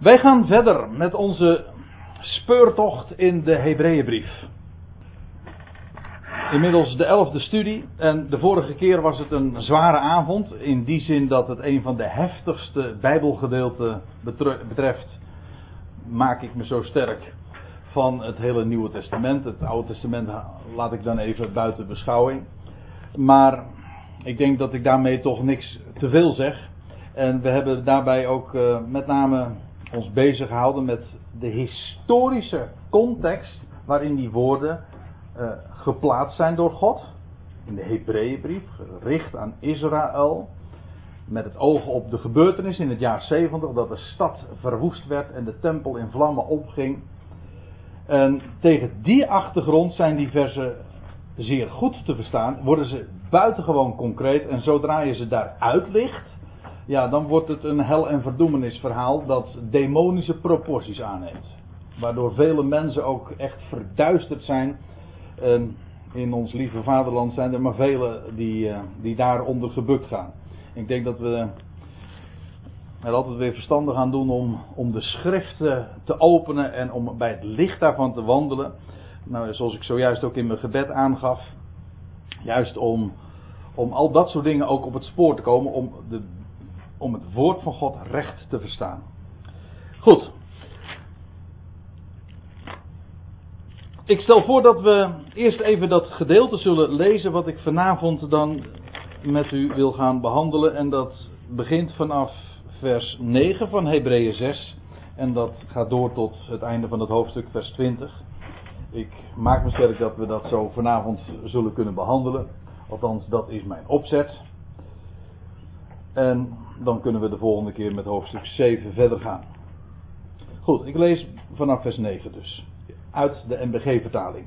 Wij gaan verder met onze speurtocht in de Hebreeënbrief. Inmiddels de elfde studie en de vorige keer was het een zware avond. In die zin dat het een van de heftigste Bijbelgedeelten betreft. Maak ik me zo sterk van het hele Nieuwe Testament. Het Oude Testament laat ik dan even buiten beschouwing. Maar ik denk dat ik daarmee toch niks te veel zeg. En we hebben daarbij ook uh, met name ons bezig gehouden met de historische context waarin die woorden uh, geplaatst zijn door God. In de Hebreeënbrief, gericht aan Israël. Met het oog op de gebeurtenis in het jaar 70 dat de stad verwoest werd en de tempel in vlammen opging. En tegen die achtergrond zijn die versen zeer goed te verstaan. Worden ze buitengewoon concreet en zodra je ze daaruit ligt, ja, dan wordt het een hel- en verdoemenisverhaal dat demonische proporties aanneemt. Waardoor vele mensen ook echt verduisterd zijn. En in ons lieve vaderland zijn er maar velen die, uh, die daaronder gebukt gaan. Ik denk dat we er altijd weer verstandig aan doen om, om de schriften te openen en om bij het licht daarvan te wandelen. Nou, zoals ik zojuist ook in mijn gebed aangaf. Juist om, om al dat soort dingen ook op het spoor te komen. Om, de, om het woord van God recht te verstaan. Goed. Ik stel voor dat we eerst even dat gedeelte zullen lezen wat ik vanavond dan met u wil gaan behandelen. En dat begint vanaf vers 9 van Hebreeën 6. En dat gaat door tot het einde van het hoofdstuk, vers 20. Ik maak me sterk dat we dat zo vanavond zullen kunnen behandelen. Althans, dat is mijn opzet. En dan kunnen we de volgende keer met hoofdstuk 7 verder gaan. Goed, ik lees vanaf vers 9 dus. Uit de MBG-vertaling.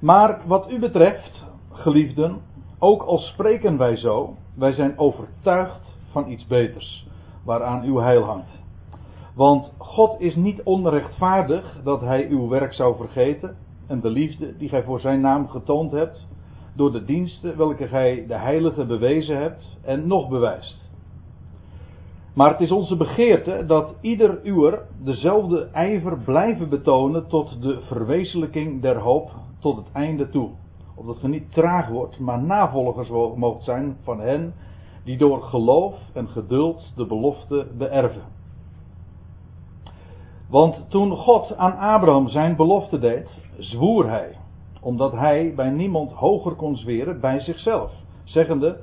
Maar wat u betreft, geliefden, ook al spreken wij zo, wij zijn overtuigd van iets beters, waaraan uw heil hangt. Want God is niet onrechtvaardig dat Hij uw werk zou vergeten en de liefde die gij voor Zijn naam getoond hebt, door de diensten welke gij de Heilige bewezen hebt en nog bewijst. Maar het is onze begeerte dat ieder uwer dezelfde ijver blijven betonen tot de verwezenlijking der hoop tot het einde toe. Opdat ge niet traag wordt, maar navolgers moogt zijn van hen die door geloof en geduld de belofte beërven. Want toen God aan Abraham zijn belofte deed, zwoer hij, omdat hij bij niemand hoger kon zweren bij zichzelf, zeggende: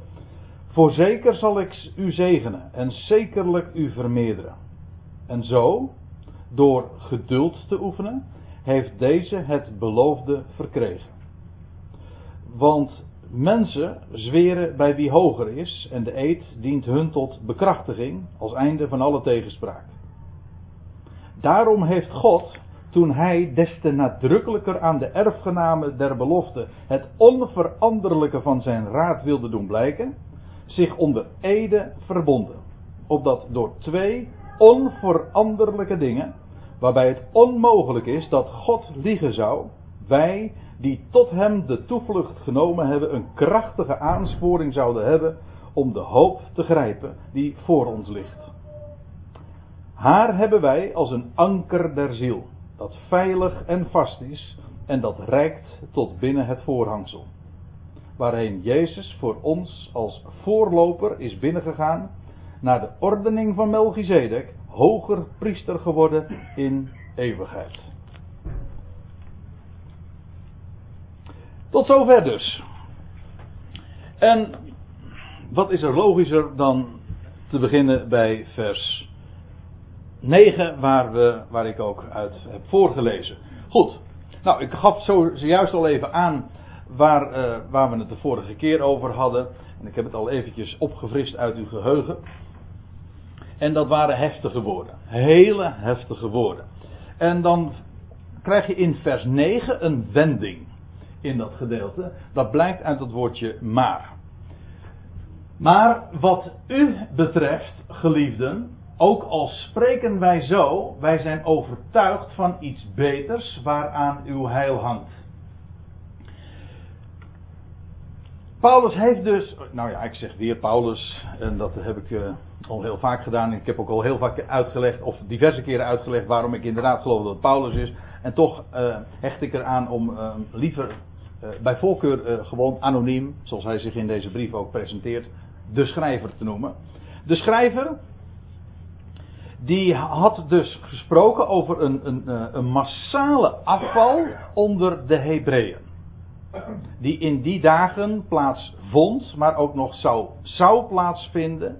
Voorzeker zal ik u zegenen en zekerlijk u vermeerderen. En zo, door geduld te oefenen, heeft deze het beloofde verkregen. Want mensen zweren bij wie hoger is en de eed dient hun tot bekrachtiging als einde van alle tegenspraak. Daarom heeft God, toen hij des te nadrukkelijker aan de erfgenamen der belofte het onveranderlijke van zijn raad wilde doen blijken, zich onder ede verbonden. Opdat door twee onveranderlijke dingen, waarbij het onmogelijk is dat God liegen zou, wij die tot hem de toevlucht genomen hebben, een krachtige aansporing zouden hebben om de hoop te grijpen die voor ons ligt. Haar hebben wij als een anker der ziel, dat veilig en vast is en dat reikt tot binnen het voorhangsel. Waarheen Jezus voor ons als voorloper is binnengegaan naar de ordening van Melchizedek, hoger priester geworden in eeuwigheid. Tot zover dus. En wat is er logischer dan te beginnen bij vers 9, waar, we, waar ik ook uit heb voorgelezen. Goed, nou ik gaf zo, zojuist al even aan waar, uh, waar we het de vorige keer over hadden. En ik heb het al eventjes opgefrist uit uw geheugen. En dat waren heftige woorden. Hele heftige woorden. En dan krijg je in vers 9 een wending in dat gedeelte. Dat blijkt uit het woordje maar. Maar wat u betreft, geliefden, ook al spreken wij zo, wij zijn overtuigd van iets beters waaraan uw heil hangt. Paulus heeft dus, nou ja, ik zeg weer Paulus, en dat heb ik uh, al heel vaak gedaan. Ik heb ook al heel vaak uitgelegd, of diverse keren uitgelegd, waarom ik inderdaad geloof dat het Paulus is. En toch uh, hecht ik eraan om uh, liever bij voorkeur gewoon anoniem, zoals hij zich in deze brief ook presenteert, de schrijver te noemen. De schrijver, die had dus gesproken over een, een, een massale afval onder de Hebreeën die in die dagen plaatsvond, maar ook nog zou, zou plaatsvinden.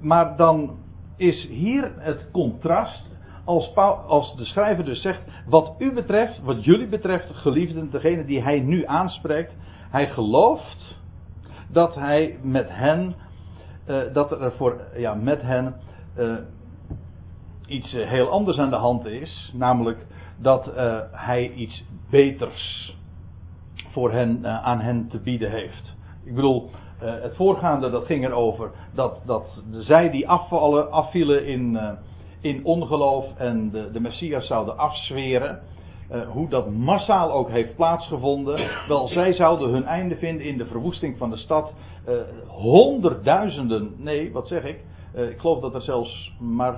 Maar dan is hier het contrast, als, als de schrijver dus zegt, wat u betreft, wat jullie betreft, geliefden, degene die hij nu aanspreekt, hij gelooft dat hij met hen, uh, dat er voor, ja, met hen uh, iets uh, heel anders aan de hand is, namelijk dat hij iets beters voor hen, uh, aan hen te bieden heeft. Ik bedoel, het voorgaande dat ging erover dat, dat zij die afvallen, afvielen in, in ongeloof en de, de Messias zouden afzweren. hoe dat massaal ook heeft plaatsgevonden. Wel, zij zouden hun einde vinden in de verwoesting van de stad. honderdduizenden, nee, wat zeg ik? ik geloof dat er zelfs, maar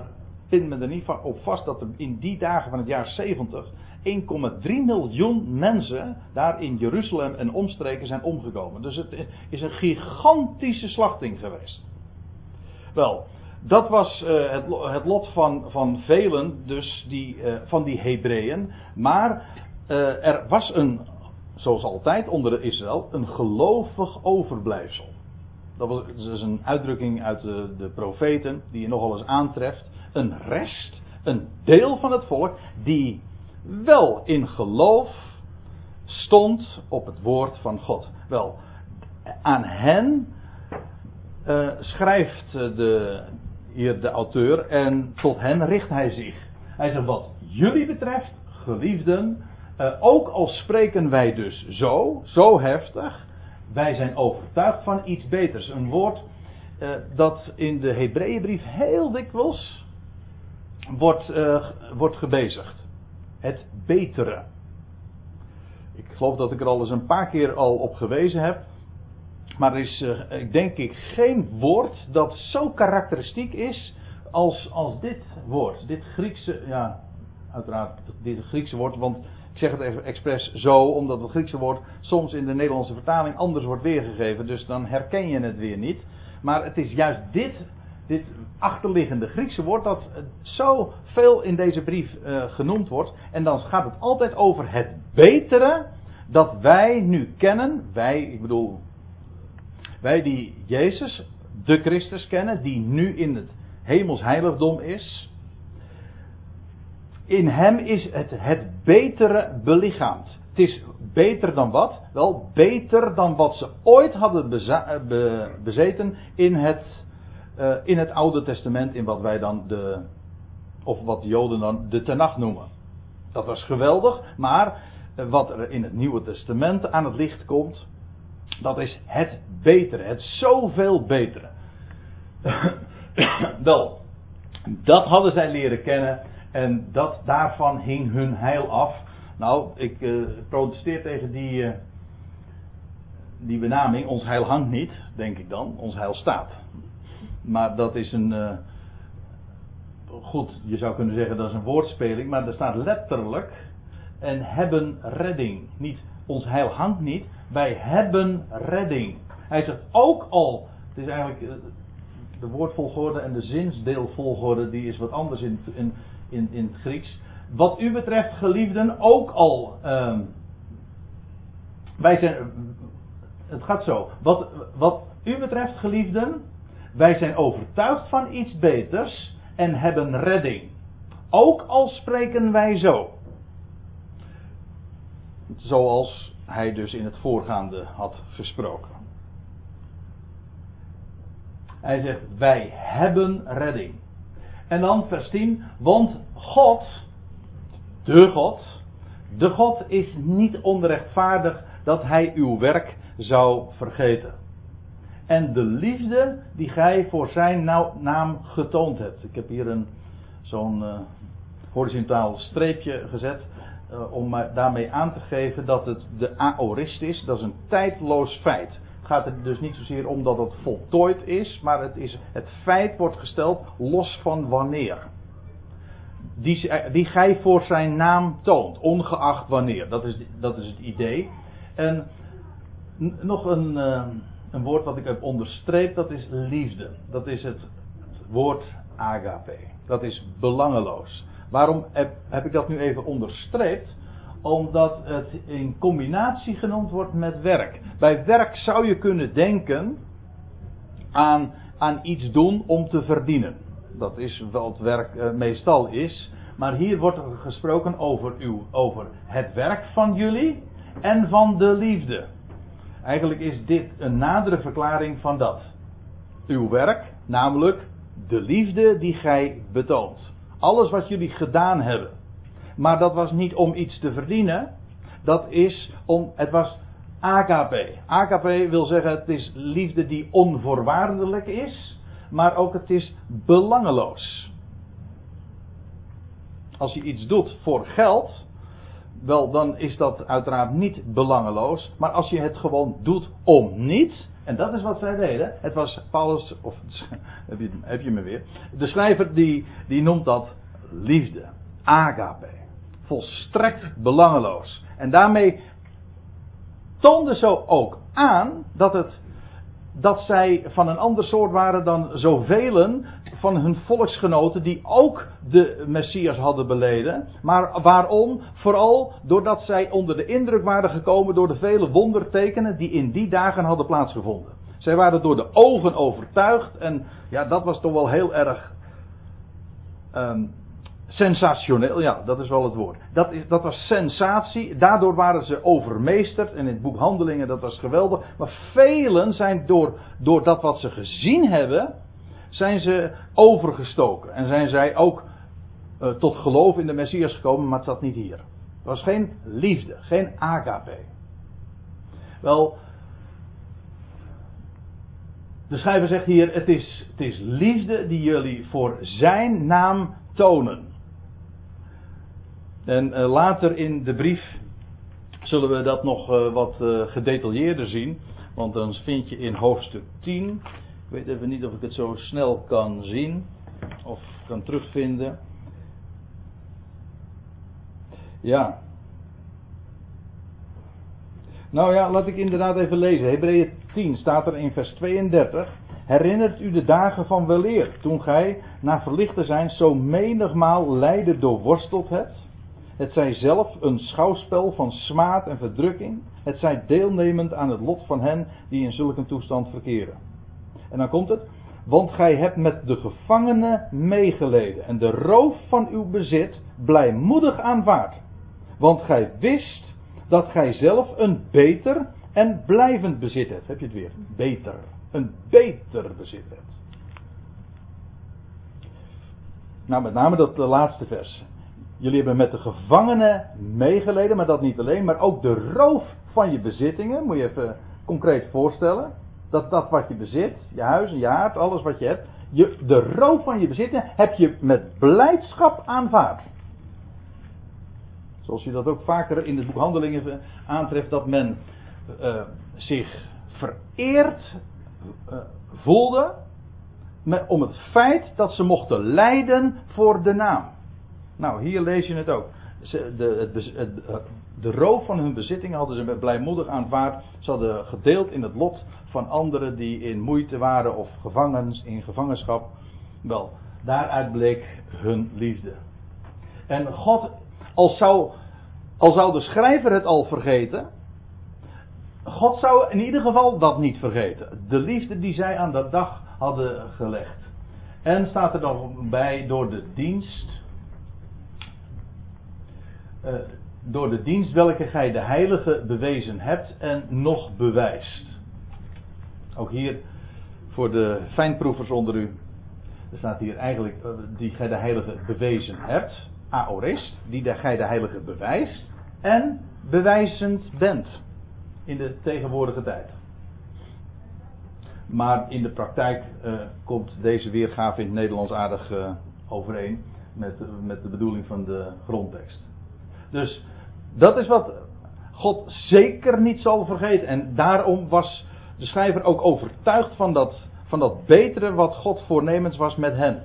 pin me er niet op vast, dat er in die dagen van het jaar 70 1,3 miljoen mensen daar in Jeruzalem en omstreken zijn omgekomen. Dus het is een gigantische slachting geweest. Wel, dat was uh, het, lot van, van velen, dus die, uh, van die Hebreeën. Maar uh, er was een, zoals altijd onder Israël, een gelovig overblijfsel. Dat, was, is een uitdrukking uit de, de profeten die je nogal eens aantreft. Een rest, een deel van het volk die wel in geloof stond op het woord van God. Wel, aan hen uh, schrijft de, hier de auteur en tot hen richt hij zich. Hij zegt wat jullie betreft, geliefden, uh, ook al spreken wij dus zo, zo heftig, wij zijn overtuigd van iets beters. Een woord dat in de Hebreeënbrief heel dikwijls wordt, wordt gebezigd het betere. Ik geloof dat ik er al eens een paar keer al op gewezen heb. Maar er is, uh, denk ik, geen woord dat zo karakteristiek is als, als dit woord. Dit Griekse, ja, uiteraard dit Griekse woord, want ik zeg het even expres zo, omdat het Griekse woord soms in de Nederlandse vertaling anders wordt weergegeven. Dus dan herken je het weer niet. Maar het is juist dit dit achterliggende Griekse woord dat zo veel in deze brief uh, genoemd wordt. En dan gaat het altijd over het betere dat wij nu kennen. Wij, ik bedoel, wij die Jezus, de Christus kennen, die nu in het hemels heiligdom is. In hem is het het betere belichaamd. Het is beter dan wat? Wel, beter dan wat ze ooit hadden bezeten in het uh, in het Oude Testament, in wat wij dan de, of wat de Joden dan de Tenach noemen. Dat was geweldig, maar uh, wat er in het Nieuwe Testament aan het licht komt, dat is het betere, het zoveel betere. Wel, dat hadden zij leren kennen en dat, daarvan hing hun heil af. Nou, ik uh, protesteer tegen die, die benaming. Ons heil hangt niet, denk ik dan. Ons heil staat. Maar dat is een. Uh, goed, je zou kunnen zeggen dat is een woordspeling, maar er staat letterlijk. En hebben redding. Niet, ons heil hangt niet. Wij hebben redding. Hij zegt ook al. Het is eigenlijk. Uh, de woordvolgorde en de zinsdeelvolgorde die is wat anders in, in, in, in het Grieks. Wat u betreft, geliefden, ook al. Uh, wij zijn. Het gaat zo. Wat, wat u betreft, geliefden wij zijn overtuigd van iets beters en hebben redding. Ook al spreken wij zo. Zoals hij dus in het voorgaande had gesproken. Hij zegt: Wij hebben redding. En dan vers 10: Want God, de God, de God is niet onrechtvaardig dat hij uw werk zou vergeten en de liefde die gij voor zijn naam getoond hebt. Ik heb hier een, zo'n uh, horizontaal streepje gezet uh, om daarmee aan te geven dat het de aorist is. Dat is een tijdloos feit. gaat er dus niet zozeer om dat het voltooid is, maar het, is, het feit wordt gesteld los van wanneer. Die, die gij voor zijn naam toont, ongeacht wanneer. Dat is, dat is het idee. En nog een, eh, een woord wat ik heb onderstreept, dat is liefde. Dat is het, woord agape. Dat is belangeloos. Waarom heb, ik dat nu even onderstreept? Omdat het in combinatie genoemd wordt met werk. Bij werk zou je kunnen denken aan, aan iets doen om te verdienen. Dat is wat werk uh, meestal is. Maar hier wordt gesproken over, uw, over het werk van jullie en van de liefde. Eigenlijk is dit een nadere verklaring van dat. Uw werk, namelijk de liefde die gij betoont. Alles wat jullie gedaan hebben. Maar dat was niet om iets te verdienen. Dat is om, het was agape. Agape wil zeggen het is liefde die onvoorwaardelijk is. Maar ook het is belangeloos. Als je iets doet voor geld, wel dan is dat uiteraard niet belangeloos. Maar als je het gewoon doet om niet, en dat is wat zij deden. Het was Paulus, of heb je, me weer. De schrijver die, die noemt dat liefde. Agape. Volstrekt belangeloos. En daarmee toonde zo ook aan dat het dat zij van een ander soort waren dan zoveel van hun volksgenoten die ook de Messias hadden beleden. Maar waarom? Vooral doordat zij onder de indruk waren gekomen door de vele wondertekenen die in die dagen hadden plaatsgevonden. Zij waren door de ogen overtuigd en ja, dat was toch wel heel erg um, sensationeel. Ja, dat is wel het woord. Dat, is, dat was sensatie. Daardoor waren ze overmeesterd. En in het boek Handelingen, dat was geweldig. Maar velen zijn door, door dat wat ze gezien hebben, zijn ze overgestoken. En zijn zij ook uh, tot geloof in de Messias gekomen, maar het zat niet hier. Het was geen liefde, geen agape. Wel, de schrijver zegt hier: het is, het is liefde die jullie voor zijn naam tonen. En uh, later in de brief zullen we dat nog uh, wat gedetailleerder zien. Want dan vind je in hoofdstuk 10. Ik weet even niet of ik het zo snel kan zien. Of kan terugvinden. Ja. Nou ja, laat ik inderdaad even lezen. Hebreeën 10 staat er in vers 32. Herinnert u de dagen van weleer, toen gij, na verlicht te zijn, zo menigmaal lijden doorworsteld hebt? Het zij zelf een schouwspel van smaad en verdrukking. Het zij deelnemend aan het lot van hen die in zulke toestand verkeren. En dan komt het. Want gij hebt met de gevangenen meegeleden en de roof van uw bezit blijmoedig aanvaard. Want gij wist dat gij zelf een beter en blijvend bezit hebt. Heb je het weer? Beter. Een beter bezit hebt. Nou, met name dat laatste vers. Jullie hebben met de gevangenen meegeleden, maar dat niet alleen, maar ook de roof van je bezittingen. Moet je even concreet voorstellen. Dat dat wat je bezit, je huis en je haard, alles wat je hebt. Je, de roof van je bezittingen heb je met blijdschap aanvaard. Zoals je dat ook vaker in het boek Handelingen aantreft, dat men uh, zich vereerd uh, voelde met, om het feit dat ze mochten lijden voor de naam. Nou, hier lees je het ook. De, het, de roof van hun bezittingen hadden ze met blijmoedig aanvaard. Ze hadden gedeeld in het lot van anderen die in moeite waren of gevangens in gevangenschap. Wel, daaruit bleek hun liefde. En God, zou, al zou de schrijver het al vergeten, God zou in ieder geval dat niet vergeten. De liefde die zij aan dat dag hadden gelegd. En staat er dan bij door de dienst uh, door de dienst welke gij de heilige bewezen hebt en nog bewijst. Ook hier voor de fijnproevers onder u. Er staat hier eigenlijk uh, die gij de heilige bewezen hebt. Aorist, die gij de heilige bewijst en bewijzend bent in de tegenwoordige tijd. Maar in de praktijk uh, komt deze weergave in het Nederlands aardig overeen met, met de bedoeling van de grondtekst. Dus dat is wat God zeker niet zal vergeten. En daarom was de schrijver ook overtuigd van dat, van dat betere wat God voornemens was met hen.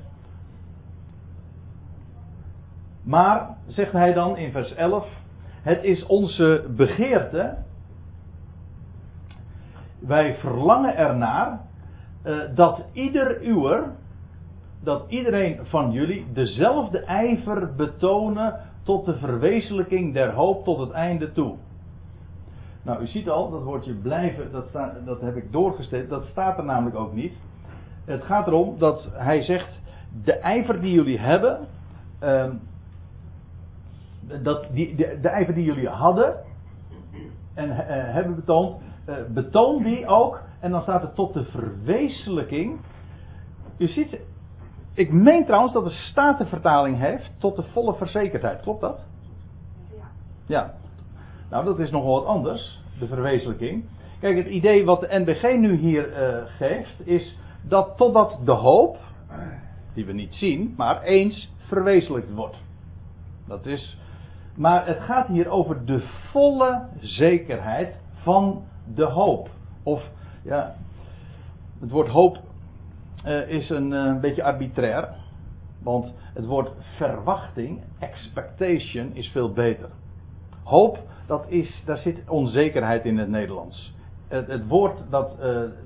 Maar, zegt hij dan in vers 11, het is onze begeerte, wij verlangen ernaar, uh, dat ieder uwer, dat iedereen van jullie dezelfde ijver betonen tot de verwezenlijking der hoop tot het einde toe. Nou, u ziet al, dat woordje blijven, dat, dat heb ik doorgesteld, dat staat er namelijk ook niet. Het gaat erom dat hij zegt, de ijver die jullie hebben, uh, dat die, de, ijver die jullie hadden en uh, hebben betoond, uh, betoon die ook, en dan staat het tot de verwezenlijking. U ziet, ik meen trouwens dat de Statenvertaling heeft tot de volle verzekerdheid. Klopt dat? Ja. Ja. Nou, dat is nogal wat anders, de verwezenlijking. Kijk, het idee wat de NBG nu hier uh, geeft, is dat totdat de hoop, die we niet zien, maar eens verwezenlijkt wordt. Dat is. Maar het gaat hier over de volle zekerheid van de hoop. Of, ja, het woord hoop uh, is een uh, beetje arbitrair. Want het woord verwachting, expectation, is veel beter. Hoop, dat is, daar zit onzekerheid in het Nederlands. Het, het woord dat uh,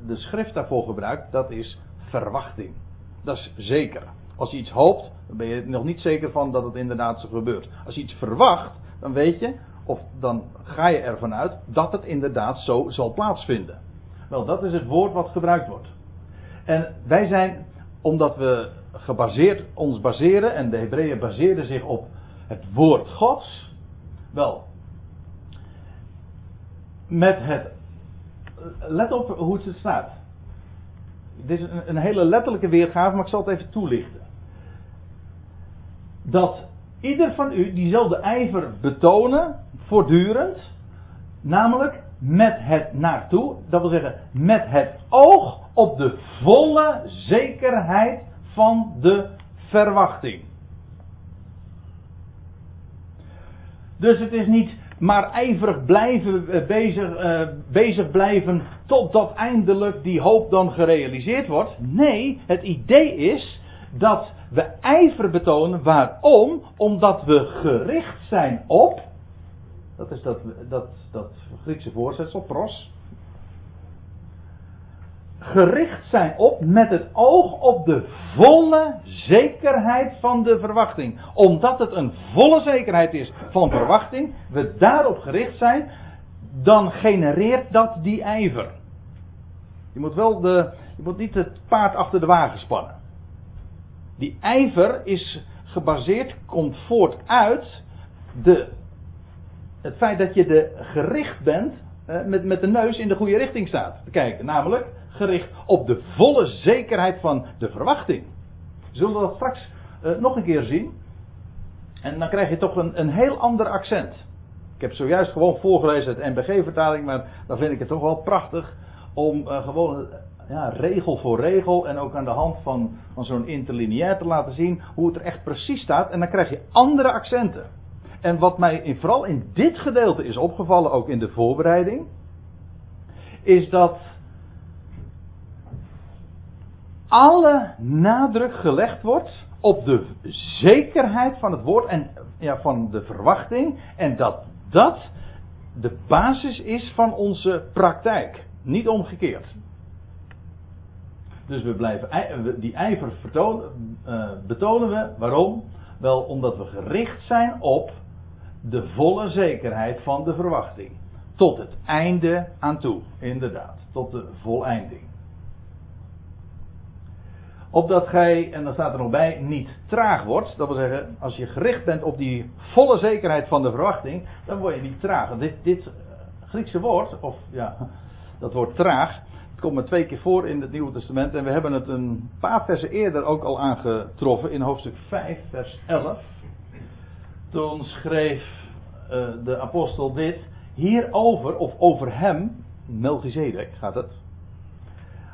de schrift daarvoor gebruikt, dat is verwachting. Dat is zeker. Als je iets hoopt, dan ben je nog niet zeker van dat het inderdaad zo gebeurt. Als je iets verwacht, dan weet je, of dan ga je ervan uit dat het inderdaad zo zal plaatsvinden. Wel, dat is het woord wat gebruikt wordt. En wij zijn, omdat we gebaseerd, ons baseren, en de Hebreeën baseerden zich op het woord Gods, wel, met het, let op hoe het staat. Dit is een, een hele letterlijke weergave, maar ik zal het even toelichten. Dat ieder van u diezelfde ijver betonen, voortdurend, namelijk met het naartoe, dat wil zeggen met het oog op de volle zekerheid van de verwachting. Dus het is niet maar ijverig blijven eh, bezig, uh, bezig blijven totdat eindelijk die hoop dan gerealiseerd wordt. Nee, het idee is dat we ijver betonen. Waarom? Omdat we gericht zijn op. Dat is dat, dat, dat Griekse voorzetsel, pros gericht zijn op met het oog op de volle zekerheid van de verwachting. Omdat het een volle zekerheid is van verwachting, we daarop gericht zijn, dan genereert dat die ijver. Je moet wel de, je moet niet het paard achter de wagen spannen. Die ijver is gebaseerd, komt voort uit de, het feit dat je gericht bent, eh, met, met de neus in de goede richting staat. Kijken, namelijk gericht op de volle zekerheid van de verwachting. Zullen we dat straks uh, nog een keer zien? En dan krijg je toch een, een heel ander accent. Ik heb zojuist gewoon voorgelezen uit NBG-vertaling, maar dan vind ik het toch wel prachtig om uh, gewoon ja, regel voor regel en ook aan de hand van, van zo'n interlineair te laten zien hoe het er echt precies staat. En dan krijg je andere accenten. En wat mij vooral in dit gedeelte is opgevallen, ook in de voorbereiding, is dat alle nadruk gelegd wordt op de zekerheid van het woord en ja, van de verwachting. En dat dat de basis is van onze praktijk. Niet omgekeerd. Dus we blijven, die ijver vertonen, uh, betonen we. Waarom? Wel omdat we gericht zijn op de volle zekerheid van de verwachting. Tot het einde aan toe, inderdaad. Tot de voleinding. Opdat gij, en dan staat er nog bij, niet traag wordt. Dat wil zeggen, als je gericht bent op die volle zekerheid van de verwachting, dan word je niet traag. Dit, dit Griekse woord, of ja, dat woord traag, het komt maar twee keer voor in het Nieuwe Testament. En we hebben het een paar versen eerder ook al aangetroffen in hoofdstuk 5, vers 11. Toen schreef uh, de apostel dit. Hierover, of over hem, Melchizedek gaat het.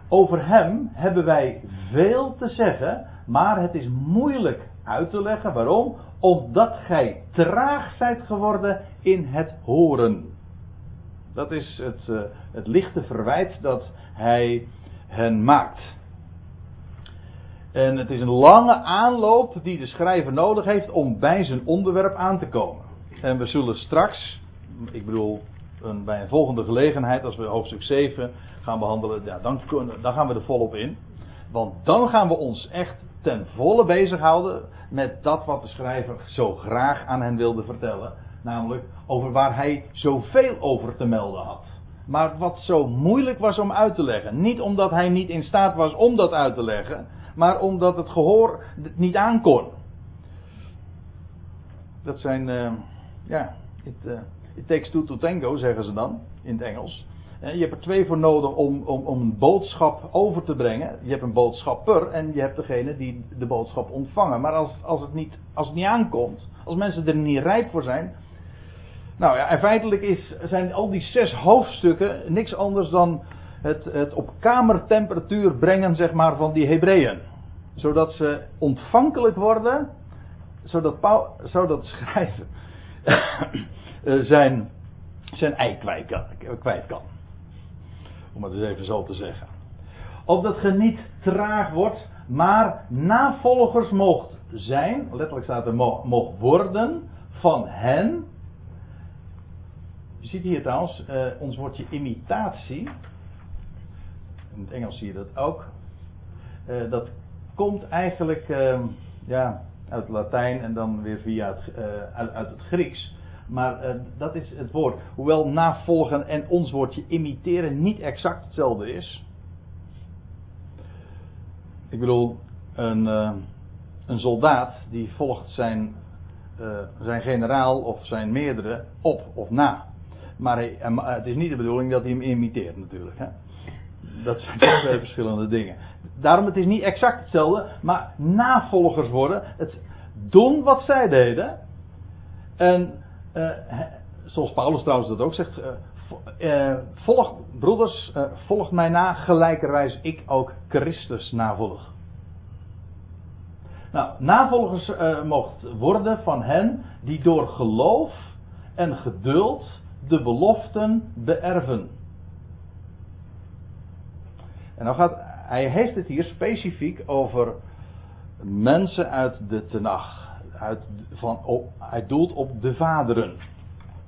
Over hem hebben wij veel te zeggen, maar het is moeilijk uit te leggen. Waarom? Omdat gij traag zijt geworden in het horen. Dat is het, uh, het lichte verwijt dat hij hen maakt. En het is een lange aanloop die de schrijver nodig heeft om bij zijn onderwerp aan te komen. En we zullen straks, ik bedoel een, bij een volgende gelegenheid, als we hoofdstuk 7 gaan behandelen, ja, dan, dan gaan we er volop in. Want dan gaan we ons echt ten volle bezighouden met dat wat de schrijver zo graag aan hen wilde vertellen. Namelijk over waar hij zoveel over te melden had. Maar wat zo moeilijk was om uit te leggen. Niet omdat hij niet in staat was om dat uit te leggen, maar omdat het gehoor het niet aankon. Dat zijn, uh, ja, it, takes two to tango, zeggen ze dan in het Engels. Je hebt er twee voor nodig om, om, om een boodschap over te brengen. Je hebt een boodschapper en je hebt degene die de boodschap ontvangen. Maar als, als, het, niet, als het niet aankomt, als mensen er niet rijp voor zijn. Nou ja, en feitelijk is, zijn al die zes hoofdstukken niks anders dan het, het op kamertemperatuur brengen zeg maar, van die Hebreeën. Zodat ze ontvankelijk worden, zodat, Paul, zodat schrijven zijn, zijn ei kwijt kan. Om het eens even zo te zeggen. Opdat ge niet traag wordt, maar navolgers moogt zijn, letterlijk staat er mocht worden, van hen. Je ziet hier trouwens uh, ons woordje imitatie. In het Engels zie je dat ook. Uh, dat komt eigenlijk uh, ja, uit Latijn en dan weer via het, uit, uit, het Grieks. Maar uh, dat is het woord. Hoewel navolgen en ons woordje imiteren niet exact hetzelfde is. Ik bedoel, een, een soldaat die volgt zijn, zijn generaal of zijn meerdere op of na. Maar het is niet de bedoeling dat hij hem imiteert natuurlijk. Hè? Dat zijn twee verschillende dingen. Daarom het is niet exact hetzelfde, maar navolgers worden. Het doen wat zij deden. En uh, zoals Paulus trouwens dat ook zegt. Uh, volg, broeders, volg mij na, gelijkerwijs ik ook Christus navolg. Nou, navolgers mocht worden van hen die door geloof en geduld de beloften beërven. En gaat, hij heeft het hier specifiek over mensen uit de Tenach uit, van, op, hij doelt op de vaderen.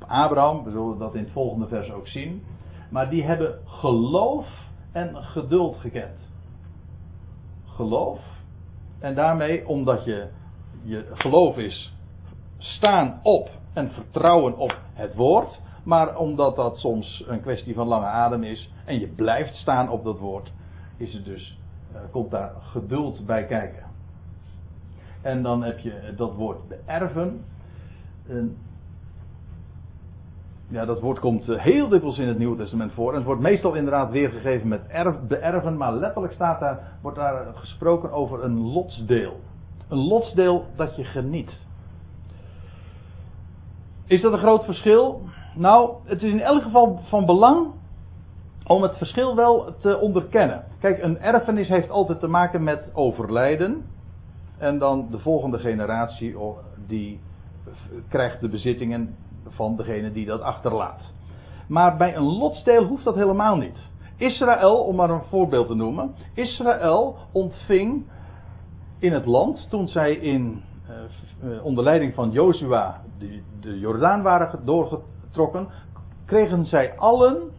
Op Abraham, we zullen dat in het volgende vers ook zien. Maar die hebben geloof en geduld gekend. Geloof. En daarmee, omdat je, je geloof is staan op en vertrouwen op het woord. Maar omdat dat soms een kwestie van lange adem is en je blijft staan op dat woord, is het dus, uh, komt daar geduld bij kijken. En dan heb je dat woord beërven. En ja, dat woord komt eh, heel dikwijls in het Nieuwe Testament voor. En het wordt meestal inderdaad weergegeven met erf, beërven. Maar letterlijk staat daar, wordt daar gesproken over een lotsdeel. Een lotsdeel dat je geniet. Is dat een groot verschil? Nou, het is in elk geval van belang om het verschil wel te onderkennen. Kijk, een erfenis heeft altijd te maken met overlijden. En dan de volgende generatie oh, die krijgt de bezittingen van degene die dat achterlaat. Maar bij een lotsteel hoeft dat helemaal niet. Israël, om maar een voorbeeld te noemen. Israël ontving in het land, toen zij in, uh, onder leiding van Jozua de, de Jordaan waren doorgetrokken, kregen zij allen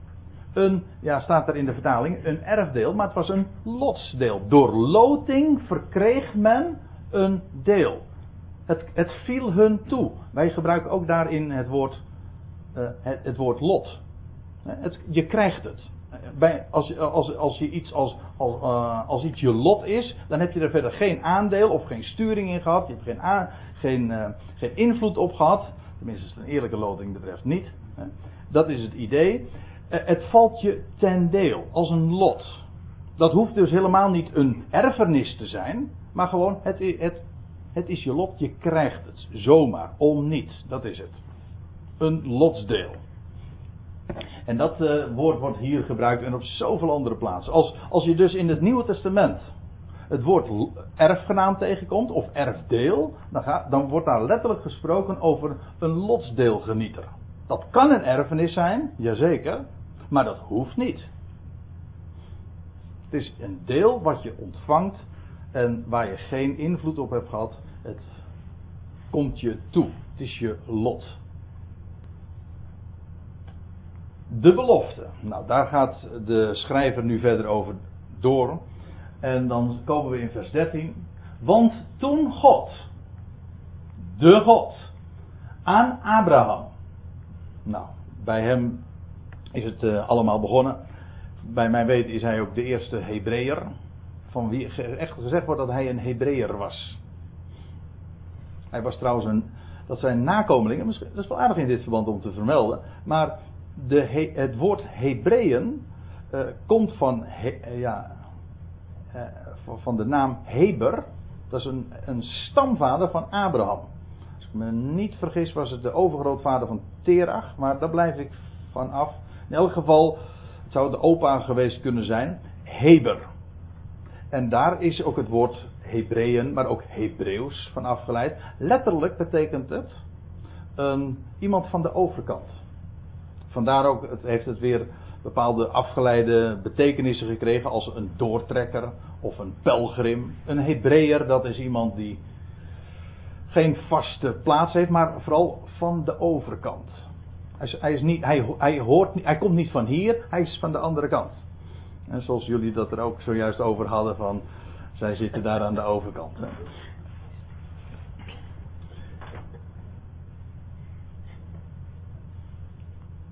een, ja staat er in de vertaling, een erfdeel, maar het was een lotsdeel. Door loting verkreeg men een deel. Het, het viel hun toe. Wij gebruiken ook daarin het woord, uh, het, woord lot. Het, je krijgt het. Bij, als, als, als, je iets als, als, uh, als iets je lot is, dan heb je er verder geen aandeel of geen sturing in gehad. Je hebt geen, geen, geen invloed op gehad. Tenminste, als het een eerlijke loting betreft niet. Dat is het idee. Het valt je ten deel als een lot. Dat hoeft dus helemaal niet een erfenis te zijn. Maar gewoon, het, het, het is je lot, je krijgt het. Zomaar, om niets, dat is het. Een lotsdeel. En dat uh, woord wordt hier gebruikt en op zoveel andere plaatsen. Als, als je dus in het Nieuwe Testament het woord erfgenaam tegenkomt, of erfdeel, dan, gaat, dan wordt daar letterlijk gesproken over een lotsdeelgenieter. Dat kan een erfenis zijn, jazeker, maar dat hoeft niet. Het is een deel wat je ontvangt en waar je geen invloed op hebt gehad. Het komt je toe. Het is je lot. De belofte. Nou, daar gaat de schrijver nu verder over door. En dan komen we in vers 13. Want toen God, de God, aan Abraham. Nou, bij hem is het uh, allemaal begonnen. Bij mijn weten is hij ook de eerste Hebreeër. Van wie echt gezegd wordt dat hij een Hebreeër was. Hij was trouwens een. Dat zijn nakomelingen. Dat is wel aardig in dit verband om te vermelden. Maar de, het woord Hebreeën uh, komt van, he, uh, ja, van de naam Heber. Dat is een, een stamvader van Abraham. Als ik me niet vergis was het de overgrootvader van Terach. Maar daar blijf ik van af. In elk geval, het zou de opa geweest kunnen zijn. Heber. En daar is ook het woord Hebreeën, maar ook Hebreeuws van afgeleid. Letterlijk betekent het iemand van de overkant. Vandaar ook het, heeft het weer bepaalde afgeleide betekenissen gekregen als een doortrekker of een pelgrim. Een Hebreeër, dat is iemand die geen vaste plaats heeft, maar vooral van de overkant. Hij, is, niet, hij, hij, hoort, hij komt niet van hier, hij is van de andere kant. En zoals jullie dat er ook zojuist over hadden van, zij zitten daar aan de overkant.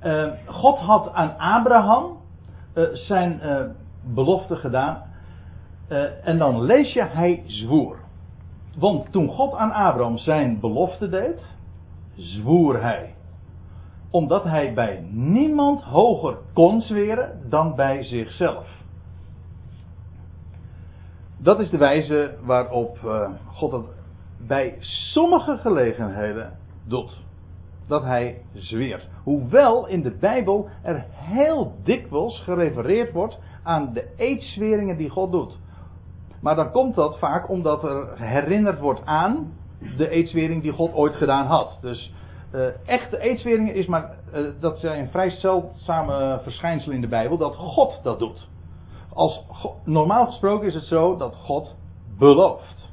Uh, God had aan Abraham uh, zijn uh, belofte gedaan. en dan lees je, hij zwoer. Want toen God aan Abraham zijn belofte deed, zwoer hij. Omdat hij bij niemand hoger kon zweren dan bij zichzelf. Dat is de wijze waarop God het bij sommige gelegenheden doet dat hij zweert. Hoewel in de Bijbel er heel dikwijls gerefereerd wordt aan de eetzweringen die God doet. Maar dan komt dat vaak omdat er herinnerd wordt aan de eetzwering die God ooit gedaan had. Dus echte eetzweringen is maar, uh, dat zijn vrij zeldzame verschijnselen in de Bijbel, dat God dat doet. Als, normaal gesproken is het zo dat God belooft.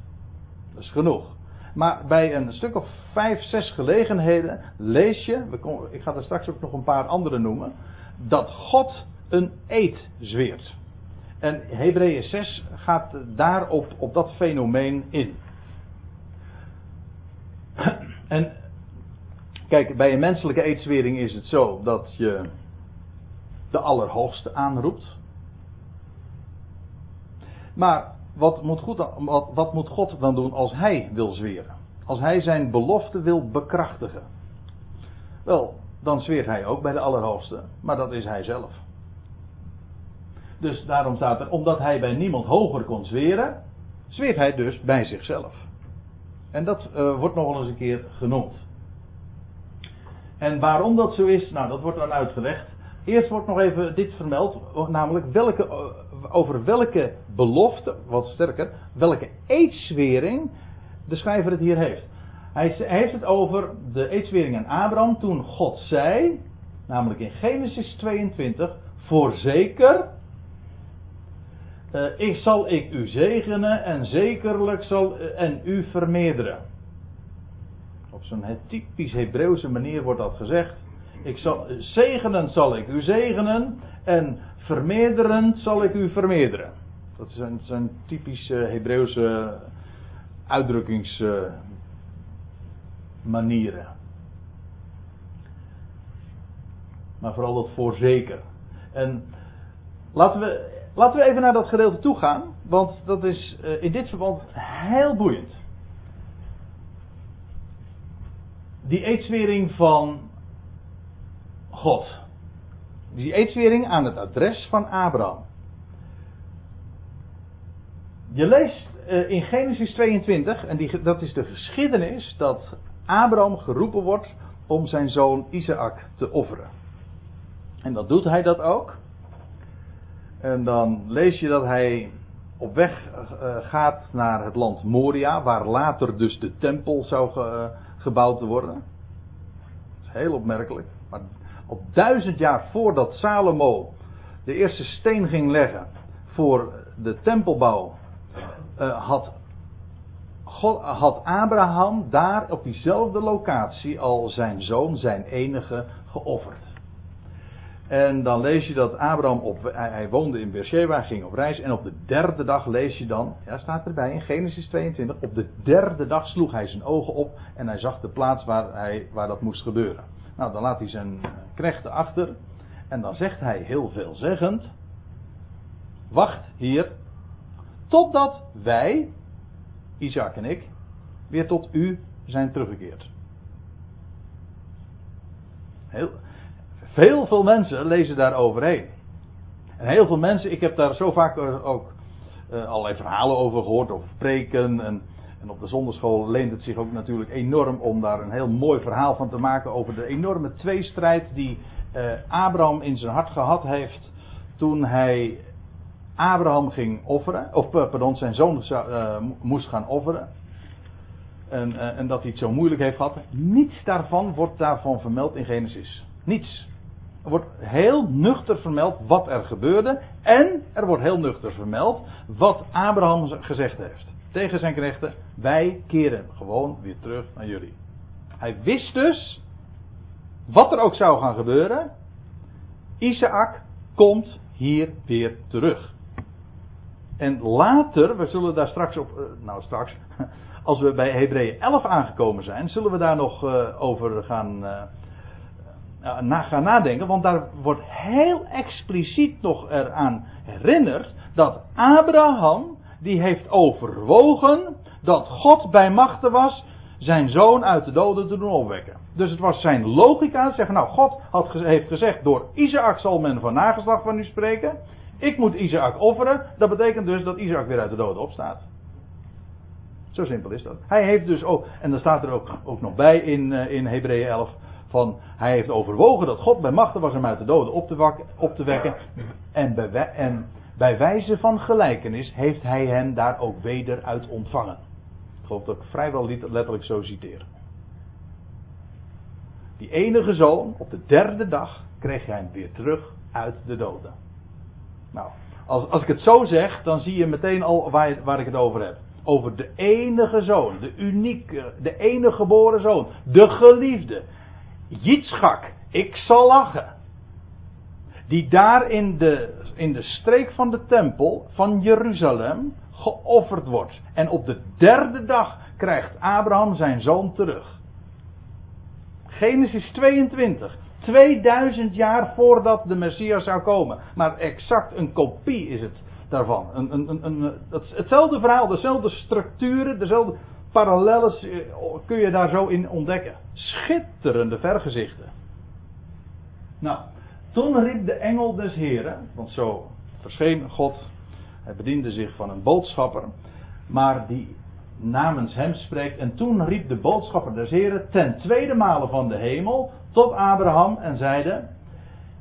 Dat is genoeg. Maar bij een stuk of vijf, zes gelegenheden lees je, ik ga er straks ook nog een paar andere noemen, dat God een eed zweert. En Hebreeën 6 gaat daarop op dat fenomeen in. En kijk, bij een menselijke eedzwering is het zo dat je de Allerhoogste aanroept. Maar wat moet, goed, wat, wat moet God dan doen als hij wil zweren? Als hij zijn belofte wil bekrachtigen? Wel, dan zweert hij ook bij de Allerhoogste, maar dat is hij zelf. Dus daarom staat er, omdat hij bij niemand hoger kon zweren, zweert hij dus bij zichzelf. En dat uh, wordt nog wel eens een keer genoemd. En waarom dat zo is, nou dat wordt dan uitgelegd. Eerst wordt nog even dit vermeld, namelijk welke, eh, over welke belofte, wat sterker, welke eedswering de schrijver het hier heeft. Hij heeft het over de eedswering aan Abraham toen God zei, namelijk in Genesis 22, voorzeker, uh, ik zal ik u zegenen en zekerlijk zal uh, en u vermeerderen. Zo'n typisch Hebreeuwse manier wordt dat gezegd. Ik zal, zegenen zal ik u zegenen en vermeerderen zal ik u vermeerderen. Dat zijn, zijn typische Hebreeuwse uitdrukkingsmanieren. maar vooral dat voorzeker. En laten we, laten we even naar dat gedeelte toe gaan, want dat is uh, in dit verband heel boeiend. Die eedswering van God. Die eedswering aan het adres van Abraham. Je leest uh, in Genesis 22, en die, dat is de geschiedenis dat Abraham geroepen wordt om zijn zoon Isaac te offeren. En dat doet hij dat ook. En dan lees je dat hij op weg uh, gaat naar het land Moria, waar later dus de tempel zou ge, gebouwd worden. Dat is heel opmerkelijk. Maar op duizend jaar voordat Salomo de eerste steen ging leggen voor de tempelbouw, uh, had, God, had Abraham daar op diezelfde locatie al zijn zoon, zijn enige, geofferd. En dan lees je dat Abraham op, hij, woonde in Beersheba, ging op reis. En op de derde dag lees je dan, ja staat erbij in Genesis 22, op de derde dag sloeg hij zijn ogen op en hij zag de plaats waar, hij, waar dat moest gebeuren. Nou, dan laat hij zijn knechten achter en dan zegt hij heel veelzeggend, wacht hier, totdat wij, Isaac en ik, weer tot u zijn teruggekeerd. Heel, heel veel mensen lezen daar overheen. En heel veel mensen, ik heb daar zo vaak ook uh, allerlei verhalen over gehoord, over preken. En, en op de zonderschool leent het zich ook natuurlijk enorm om daar een heel mooi verhaal van te maken over de enorme tweestrijd die uh, Abraham in zijn hart gehad heeft toen hij Abraham ging offeren, of eh, pardon, zijn zoon moest gaan offeren. En, en, dat hij het zo moeilijk heeft gehad. Niets daarvan wordt daarvan vermeld in Genesis. Niets. Er wordt heel nuchter vermeld wat er gebeurde. En er wordt heel nuchter vermeld wat Abraham gezegd heeft. Tegen zijn knechten: Wij keren gewoon weer terug naar jullie. Hij wist dus, wat er ook zou gaan gebeuren, Isaac komt hier weer terug. En later, we zullen daar straks op, eh, nou straks, als we bij Hebreeën 11 aangekomen zijn, zullen we daar nog uh, over gaan, uh, na, gaan nadenken. Want daar wordt heel expliciet nog eraan herinnerd dat Abraham, die heeft overwogen dat God bij machten was zijn zoon uit de doden te doen opwekken. Dus het was zijn logica, zeggen nou God had, heeft gezegd door Isaac zal men van nageslacht van u spreken. Ik moet Isaac offeren. Dat betekent dus dat Isaac weer uit de doden opstaat. Zo simpel is dat. Hij heeft dus ook, en dan staat er ook, ook nog bij in, uh, in Hebreeën 11, van hij heeft overwogen dat God bij machten was hem uit de doden op te, wakken, op te wekken. En bij, en bij wijze van gelijkenis heeft hij hen daar ook weder uit ontvangen. Ik geloof dat ik vrijwel letterlijk zo citeer. Die enige zoon, op de derde dag, kreeg hij hem weer terug uit de doden. Nou, als, als ik het zo zeg, dan zie je meteen al waar, waar ik het over heb. Over de enige zoon, de unieke, de enige geboren zoon, de geliefde. Jitschak, ik zal lachen. Die daar in de, in de streek van de tempel van Jeruzalem geofferd wordt. En op de derde dag krijgt Abraham zijn zoon terug. Genesis 22. 2000 jaar voordat de Messias zou komen. Maar exact een kopie is het daarvan. Een, een, een, hetzelfde verhaal, dezelfde structuren, dezelfde parallellen eh, kun je daar zo in ontdekken. Schitterende vergezichten. Nou, toen riep de engel des Heren, want zo verscheen God, hij bediende zich van een boodschapper, maar die namens hem spreekt. En toen riep de boodschapper des Heren ten tweede male van de hemel tot Abraham en zeide: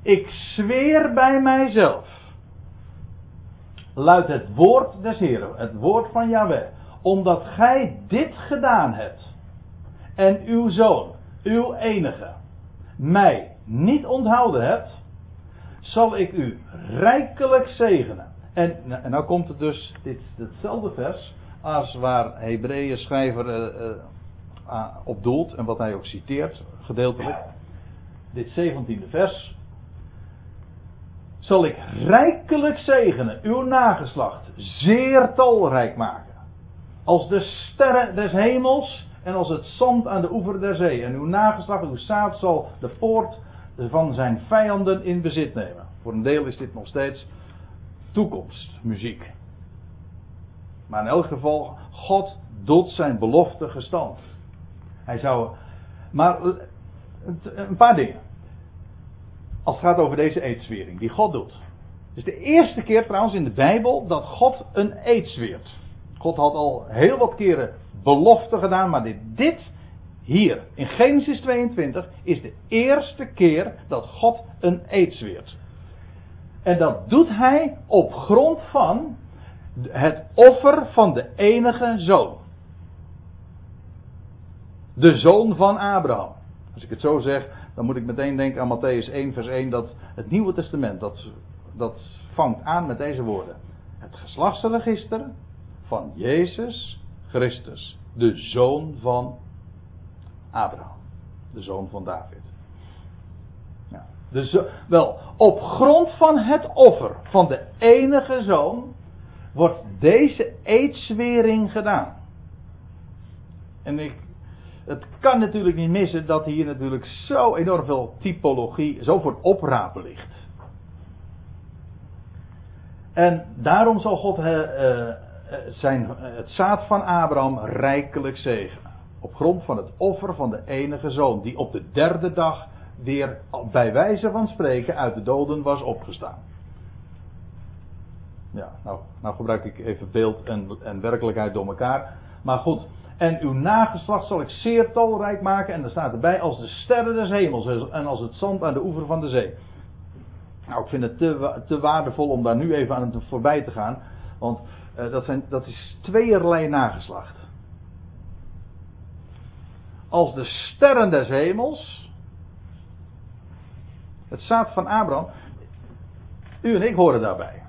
Ik zweer bij mijzelf. Luidt het woord des Heren, het woord van Yahweh, omdat gij dit gedaan hebt en uw zoon, uw enige, mij niet onthouden hebt, zal ik u rijkelijk zegenen. En, en nou komt het dus, dit hetzelfde vers, als waar Hebreeën schrijver uh, uh, op doelt en wat hij ook citeert, gedeeltelijk. Dit 17e vers. Zal ik rijkelijk zegenen, uw nageslacht, zeer talrijk maken. Als de sterren des hemels en als het zand aan de oever der zee. En uw nageslacht, uw zaad zal de poort van zijn vijanden in bezit nemen. Voor een deel is dit nog steeds toekomstmuziek. Maar in elk geval, God doet zijn belofte gestand. Hij zou. Maar een paar dingen. Als het gaat over deze eedswering die God doet. Het is de eerste keer trouwens in de Bijbel dat God een eed zweert. God had al heel wat keren beloften gedaan, maar dit, dit hier in Genesis 22 is de eerste keer dat God een eed zweert. En dat doet hij op grond van het offer van de enige zoon. De zoon van Abraham. Als ik het zo zeg, dan moet ik meteen denken aan Matthäus 1, vers 1, dat het Nieuwe Testament, dat, dat vangt aan met deze woorden. Het geslachtsregister van Jezus Christus, de zoon van Abraham, de zoon van David. Ja, wel, op grond van het offer van de enige zoon wordt deze eedswering gedaan. En ik, het kan natuurlijk niet missen dat hier natuurlijk zo enorm veel typologie, zo voor oprapen ligt. En daarom zal God uh, zijn, het zaad van Abraham rijkelijk zegenen. Op grond van het offer van de enige zoon, die op de derde dag weer bij wijze van spreken uit de doden was opgestaan. Ja, nou, nou gebruik ik even beeld en, en werkelijkheid door elkaar. Maar goed, en uw nageslacht zal ik zeer talrijk maken. En er staat erbij als de sterren des hemels en als het zand aan de oever van de zee. Nou, ik vind het te, te waardevol om daar nu even aan voorbij te gaan. Want dat, zijn, dat is tweeërlei nageslacht. Als de sterren des hemels. Het zaad van Abraham. U en ik horen daarbij.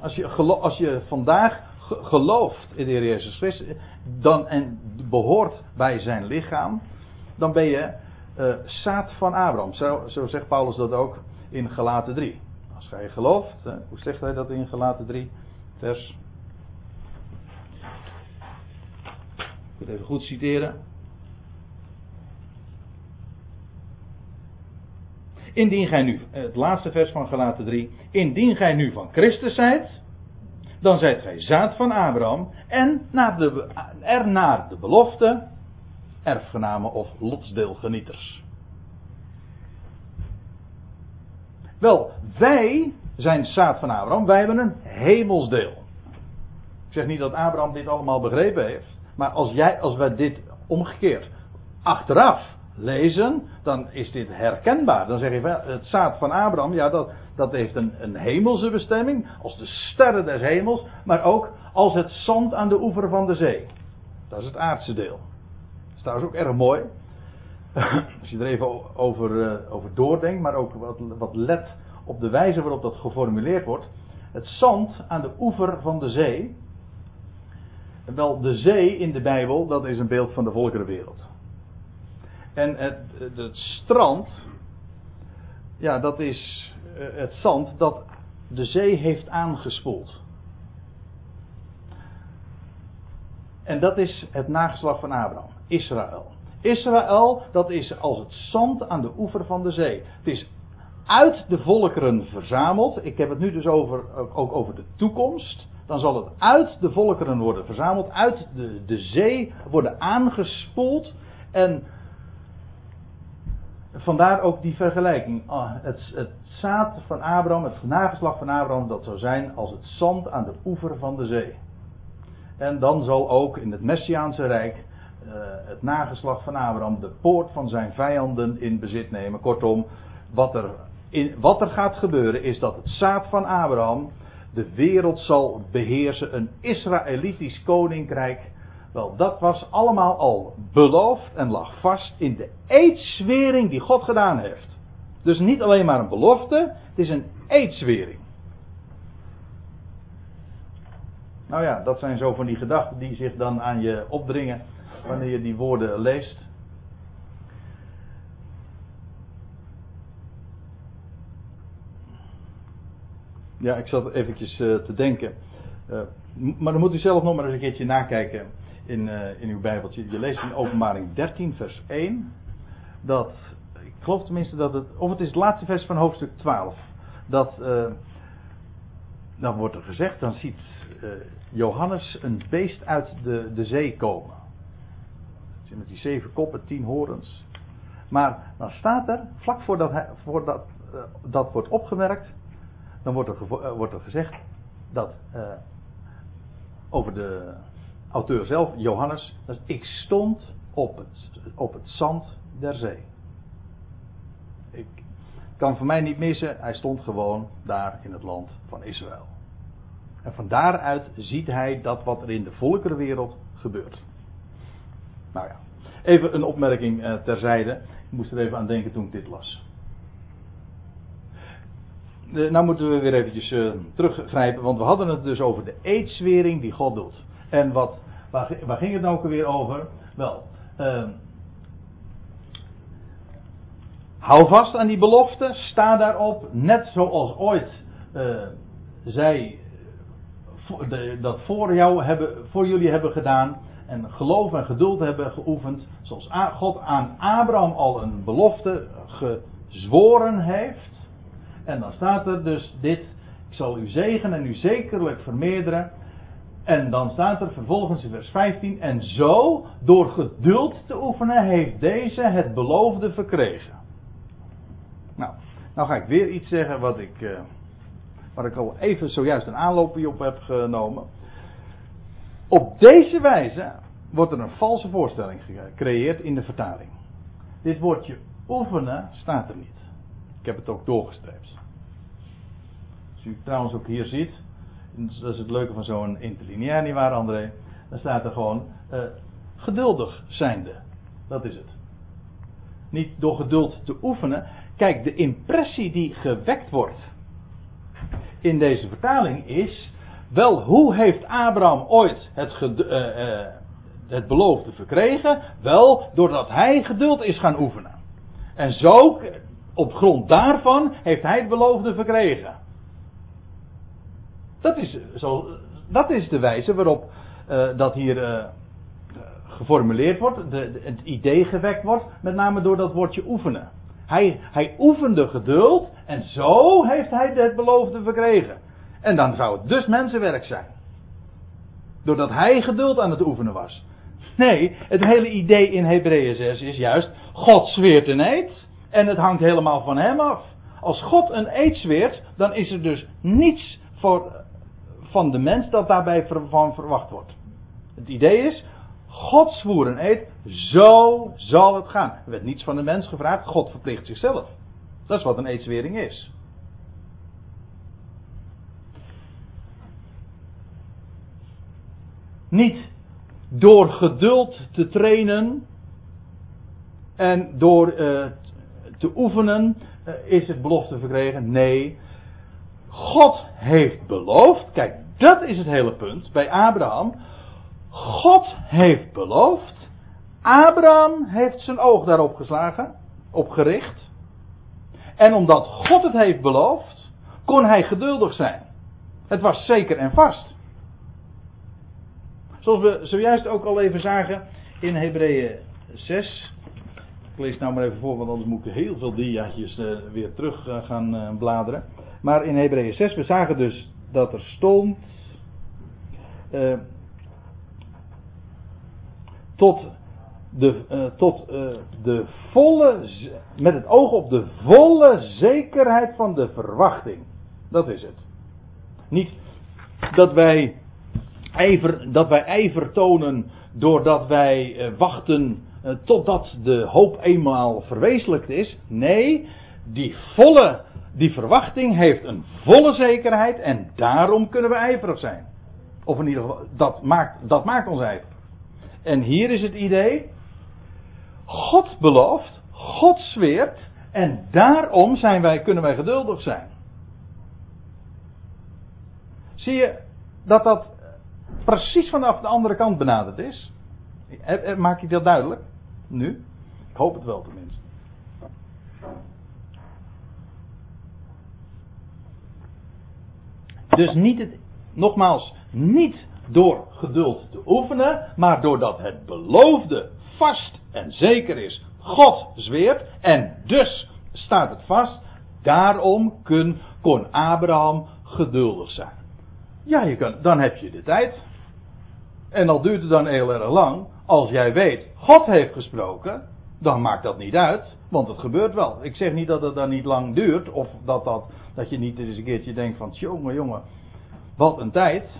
Als je, als je vandaag gelooft in de Heer Jezus Christus dan, en behoort bij zijn lichaam, dan ben je uh, zaad van Abraham. Zo, zo, zegt Paulus dat ook in Galaten 3. Als gij gelooft, uh, hoe zegt hij dat in Galaten 3, vers. Ik moet even goed citeren. Indien gij nu, het laatste vers van Galaten 3, indien gij nu van Christus zijt, dan zijt gij zaad van Abraham en naar de, er de belofte erfgenamen of lotsdeelgenieters. Wel, wij zijn zaad van Abraham, wij hebben een hemelsdeel. Ik zeg niet dat Abraham dit allemaal begrepen heeft, maar als, jij, als wij dit omgekeerd achteraf lezen, dan is dit herkenbaar. Dan zeg je, het zaad van Abraham, ja, dat, dat heeft een, een hemelse bestemming, als de sterren des hemels, maar ook als het zand aan de oever van de zee. Dat is het aardse deel. Dat is trouwens ook erg mooi. Als je er even over, uh, over doordenkt, maar ook wat, wat let op de wijze waarop dat geformuleerd wordt. Het zand aan de oever van de zee. Wel, de zee in de Bijbel, dat is een beeld van de volkerenwereld. En het, het strand, ja, dat is eh, het zand dat de zee heeft aangespoeld. En dat is het nageslag van Abraham, Israël. Israël, dat is als het zand aan de oever van de zee. Het is uit de volkeren verzameld. Ik heb het nu dus over, ook over de toekomst. Dan zal het uit de volkeren worden verzameld, uit de, de zee worden aangespoeld. En vandaar ook die vergelijking. Ah, het, het, zaad van Abraham, het nageslag van Abraham, dat zou zijn als het zand aan de oever van de zee. En dan zal ook in het Messiaanse Rijk uh, het nageslag van Abraham de poort van zijn vijanden in bezit nemen. Kortom, wat er, in, wat er gaat gebeuren is dat het zaad van Abraham de wereld zal beheersen. Een Israëlitisch koninkrijk wel, dat was allemaal al beloofd en lag vast in de eedswering die God gedaan heeft. Dus niet alleen maar een belofte, het is een eedswering. Nou ja, dat zijn zo van die gedachten die zich dan aan je opdringen wanneer je die woorden leest. Ja, ik zat eventjes uh, te denken. Uh, maar dan moet u zelf nog maar eens een keertje nakijken in, uh, in uw Bijbeltje. Je leest in Openbaring 13, vers 1. Dat, ik geloof tenminste dat het, of het is het laatste vers van hoofdstuk 12. Dat, uh, dan wordt er gezegd, dan ziet uh, Johannes een beest uit de, de zee komen. Met die zeven koppen, tien horens. Maar dan staat er, vlak voordat, hij, voordat dat wordt opgemerkt, dan wordt er, wordt er gezegd dat over de auteur zelf, Johannes, dat ik stond op het, op het zand der zee. Ik kan voor mij niet missen, hij stond gewoon daar in het land van Israël. En van daaruit ziet hij dat wat er in de volkerenwereld gebeurt. Nou ja, even een opmerking eh, terzijde. Ik moest er even aan denken toen ik dit las. De, nou moeten we weer eventjes uh, teruggrijpen, want we hadden het dus over de eedswering die God doet. En wat, waar, ging het nou ook weer over? Wel, uh, hou vast aan die belofte, sta daarop, net zoals ooit uh, zij de, dat voor, jou hebben, voor jullie hebben gedaan en geloof en geduld hebben geoefend, zoals God aan Abraham al een belofte gezworen heeft. En dan staat er dus dit, ik zal u zegen en u zekerlijk vermeerderen. En dan staat er vervolgens in vers 15, en zo, door geduld te oefenen, heeft deze het beloofde verkregen. Nou, nou ga ik weer iets zeggen wat ik, uh, waar ik al even zojuist een aanloopje op heb genomen. Op deze wijze wordt er een valse voorstelling gecreëerd in de vertaling. Dit woordje oefenen staat er niet. Ik heb het ook doorgestreept. Als u trouwens ook hier ziet, dat is het leuke van zo'n interlineair, niet waar André? Dan staat er gewoon uh, geduldig zijnde. Dat is het. Niet door geduld te oefenen. Kijk, de impressie die gewekt wordt in deze vertaling is. Wel, hoe heeft Abraham ooit het, uh, uh, het beloofde verkregen? Wel, doordat hij geduld is gaan oefenen. En zo, op grond daarvan, heeft hij het beloofde verkregen. Dat is, zo, dat is de wijze waarop uh, dat hier uh, geformuleerd wordt, de, het idee gewekt wordt, met name door dat woordje oefenen. Hij, hij oefende geduld en zo heeft hij het beloofde verkregen. En dan zou het dus mensenwerk zijn. Doordat hij geduld aan het oefenen was. Nee, het hele idee in Hebreeën 6 is juist, God zweert een eed en het hangt helemaal van hem af. Als God een eed zweert, dan is er dus niets voor, van de mens dat daarbij van verwacht wordt. Het idee is, God zwoer een eed, zo zal het gaan. Er werd niets van de mens gevraagd, God verplicht zichzelf. Dat is wat een eedswering is. Niet door geduld te trainen en door uh, te oefenen uh, is het belofte verkregen. Nee, God heeft beloofd. Kijk, dat is het hele punt bij Abraham. God heeft beloofd. Abraham heeft zijn oog daarop geslagen, op gericht. En omdat God het heeft beloofd, kon hij geduldig zijn. Het was zeker en vast. Zoals we zojuist ook al even zagen in Hebreeën 6. Lees nou maar even voor, want anders moet ik heel veel diaatjes uh, weer terug uh, gaan uh, bladeren. Maar in Hebreeën 6, we zagen dus dat er stond. tot de, tot de volle. met het oog op de volle zekerheid van de verwachting. Dat is het. Niet dat wij ijver, dat wij ijver tonen doordat wij wachten totdat de hoop eenmaal verwezenlijkt is. Nee, die volle, die verwachting heeft een volle zekerheid en daarom kunnen we ijverig zijn. Of in ieder geval, dat maakt, dat maakt ons ijverig. En hier is het idee, God belooft, God zweert en daarom zijn wij, kunnen wij geduldig zijn. Zie je dat dat precies vanaf de andere kant benaderd is. Maak ik dat duidelijk? Nu? Ik hoop het wel tenminste. Dus niet het, nogmaals, niet door geduld te oefenen, maar doordat het beloofde vast en zeker is. God zweert en dus staat het vast. Daarom kun, kon Abraham geduldig zijn. Ja, je kan, dan heb je de tijd. En al duurt het dan heel erg lang, als jij weet, God heeft gesproken, dan maakt dat niet uit, want het gebeurt wel. Ik zeg niet dat het dan niet lang duurt, of dat, dat, dat je niet eens een keertje denkt van, jongen, jongen, wat een tijd.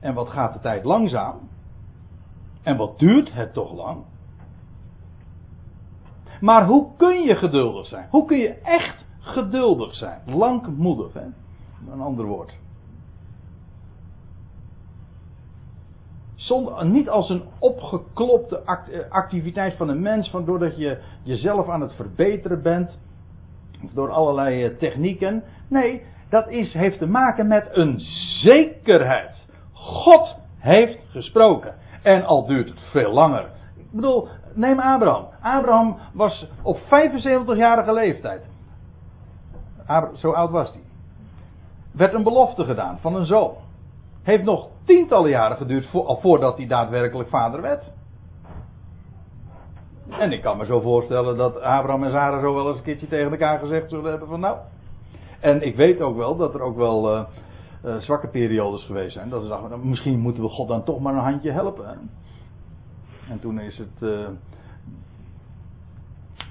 En wat gaat de tijd langzaam? En wat duurt het toch lang? Maar hoe kun je geduldig zijn? Hoe kun je echt geduldig zijn? Langmoedig, hè? Een ander woord. Niet als een opgeklopte eh, activiteit van een mens, van doordat je jezelf aan het verbeteren bent, door allerlei eh, technieken. Nee, dat is, heeft te maken met een zekerheid. God heeft gesproken. En al duurt het veel langer. Ik bedoel, neem Abraham. Abraham was op 75-jarige leeftijd. Zo oud was hij. Werd een belofte gedaan van een zoon. Heeft nog tientallen jaren geduurd voordat hij daadwerkelijk vader werd. En ik kan me zo voorstellen dat Abraham en Sarah zo wel eens een keertje tegen elkaar gezegd zullen hebben van nou. En ik weet ook wel dat er ook wel uh, uh, zwakke periodes geweest zijn. Dat ze dachten, nou, misschien moeten we God dan toch maar een handje helpen. En toen is het. Uh,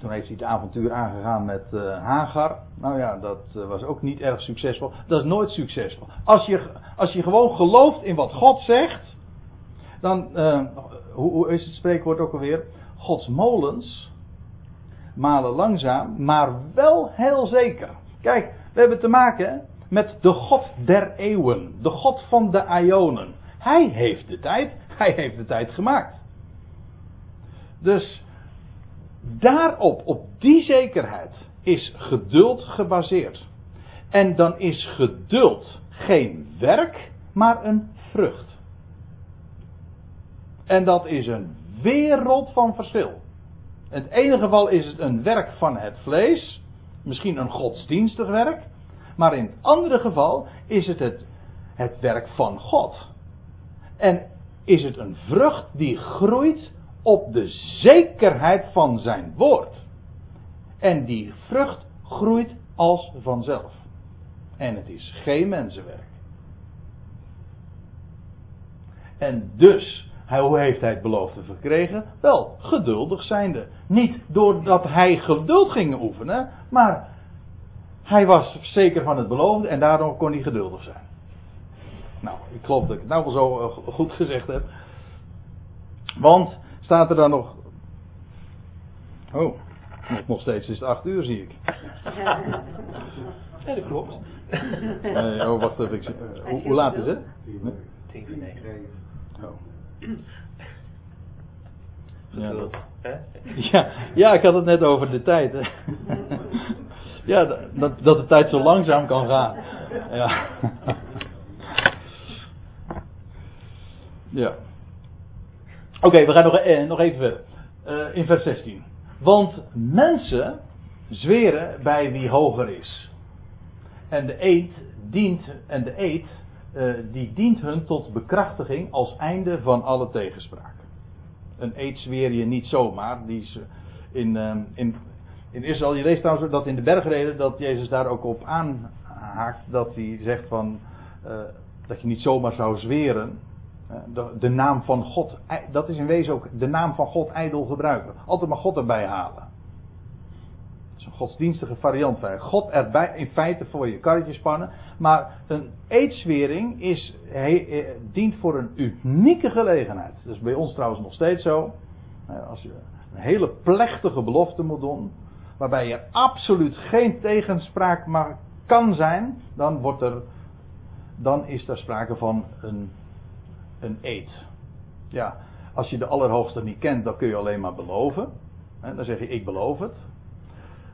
toen heeft hij het avontuur aangegaan met uh, Hagar. Nou ja, dat uh, was ook niet erg succesvol. Dat is nooit succesvol. Als je, als je gewoon gelooft in wat God zegt. Dan, uh, hoe, hoe, is het spreekwoord ook alweer? Gods molens malen langzaam, maar wel heel zeker. Kijk, we hebben te maken met de God der eeuwen. De God van de Ionen. Hij heeft de tijd. Hij heeft de tijd gemaakt. Dus daarop, op die zekerheid, is geduld gebaseerd. En dan is geduld geen werk, maar een vrucht. En dat is een wereld van verschil. In het ene geval is het een werk van het vlees, misschien een godsdienstig werk, maar in het andere geval is het het, het werk van God. En is het een vrucht die groeit op de zekerheid van zijn woord. En die vrucht groeit als vanzelf. En het is geen mensenwerk. En dus, hoe heeft hij het beloofde verkregen? Wel, geduldig zijnde. Niet doordat hij geduld ging oefenen, maar hij was zeker van het beloofde en daarom kon hij geduldig zijn. Nou, ik geloof dat ik het nou wel zo eh, goed gezegd heb. Want Staat er dan nog. Oh, nog steeds is het 8 uur, zie ik. Ja, dat klopt. Nee, oh, wacht even. Ik, uh, hoe, hoe, laat is het? Tien voor negen. Oh. Ja, dat, ja, ja, ik had het net over de tijd. Hè. Ja, dat, dat de tijd zo langzaam kan gaan. Ja. Ja. Oké, we gaan nog, eh, nog even verder. Uh, in vers 16. Want mensen zweren bij wie hoger is. En de eed dient, en de eed, uh, die dient hun tot bekrachtiging als einde van alle tegenspraak. Een eed zweer je niet zomaar. Die is in, in, in Israël, je leest trouwens dat in de bergreden dat Jezus daar ook op aanhaakt. Dat hij zegt van, dat je niet zomaar zou zweren. Eh, de, de, naam van God, dat is in wezen ook de naam van God ijdel gebruiken. Altijd maar God erbij halen. Dat is een godsdienstige variant God erbij in feite voor je karretje spannen. Maar een eedswering is, he, dient voor een unieke gelegenheid. Dat is bij ons trouwens nog steeds zo. Eh, als je een hele plechtige belofte moet doen. Waarbij er absoluut geen tegenspraak maar kan zijn. Dan, wordt er, dan is er sprake van een een eed. Ja, als je de Allerhoogste niet kent, dan kun je alleen maar beloven. Dan zeg je, ik beloof het.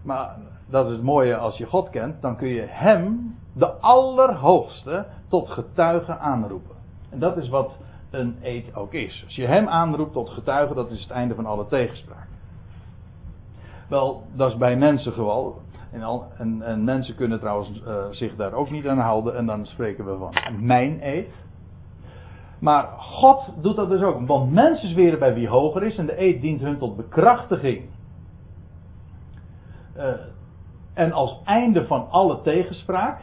Maar dat is het mooie, als je God kent, dan kun je Hem, de Allerhoogste, tot getuige aanroepen. En dat is wat een eed ook is. Als je Hem aanroept tot getuige, dat is het einde van alle tegenspraak. Wel, dat is bij mensen gewoon. En, al, en, en mensen kunnen trouwens uh, zich daar ook niet aan houden. En dan spreken we van mijn eed. Maar God doet dat dus ook. Want mensen zweren bij wie hoger is en de eed dient hun tot bekrachtiging. Uh, en als einde van alle tegenspraak.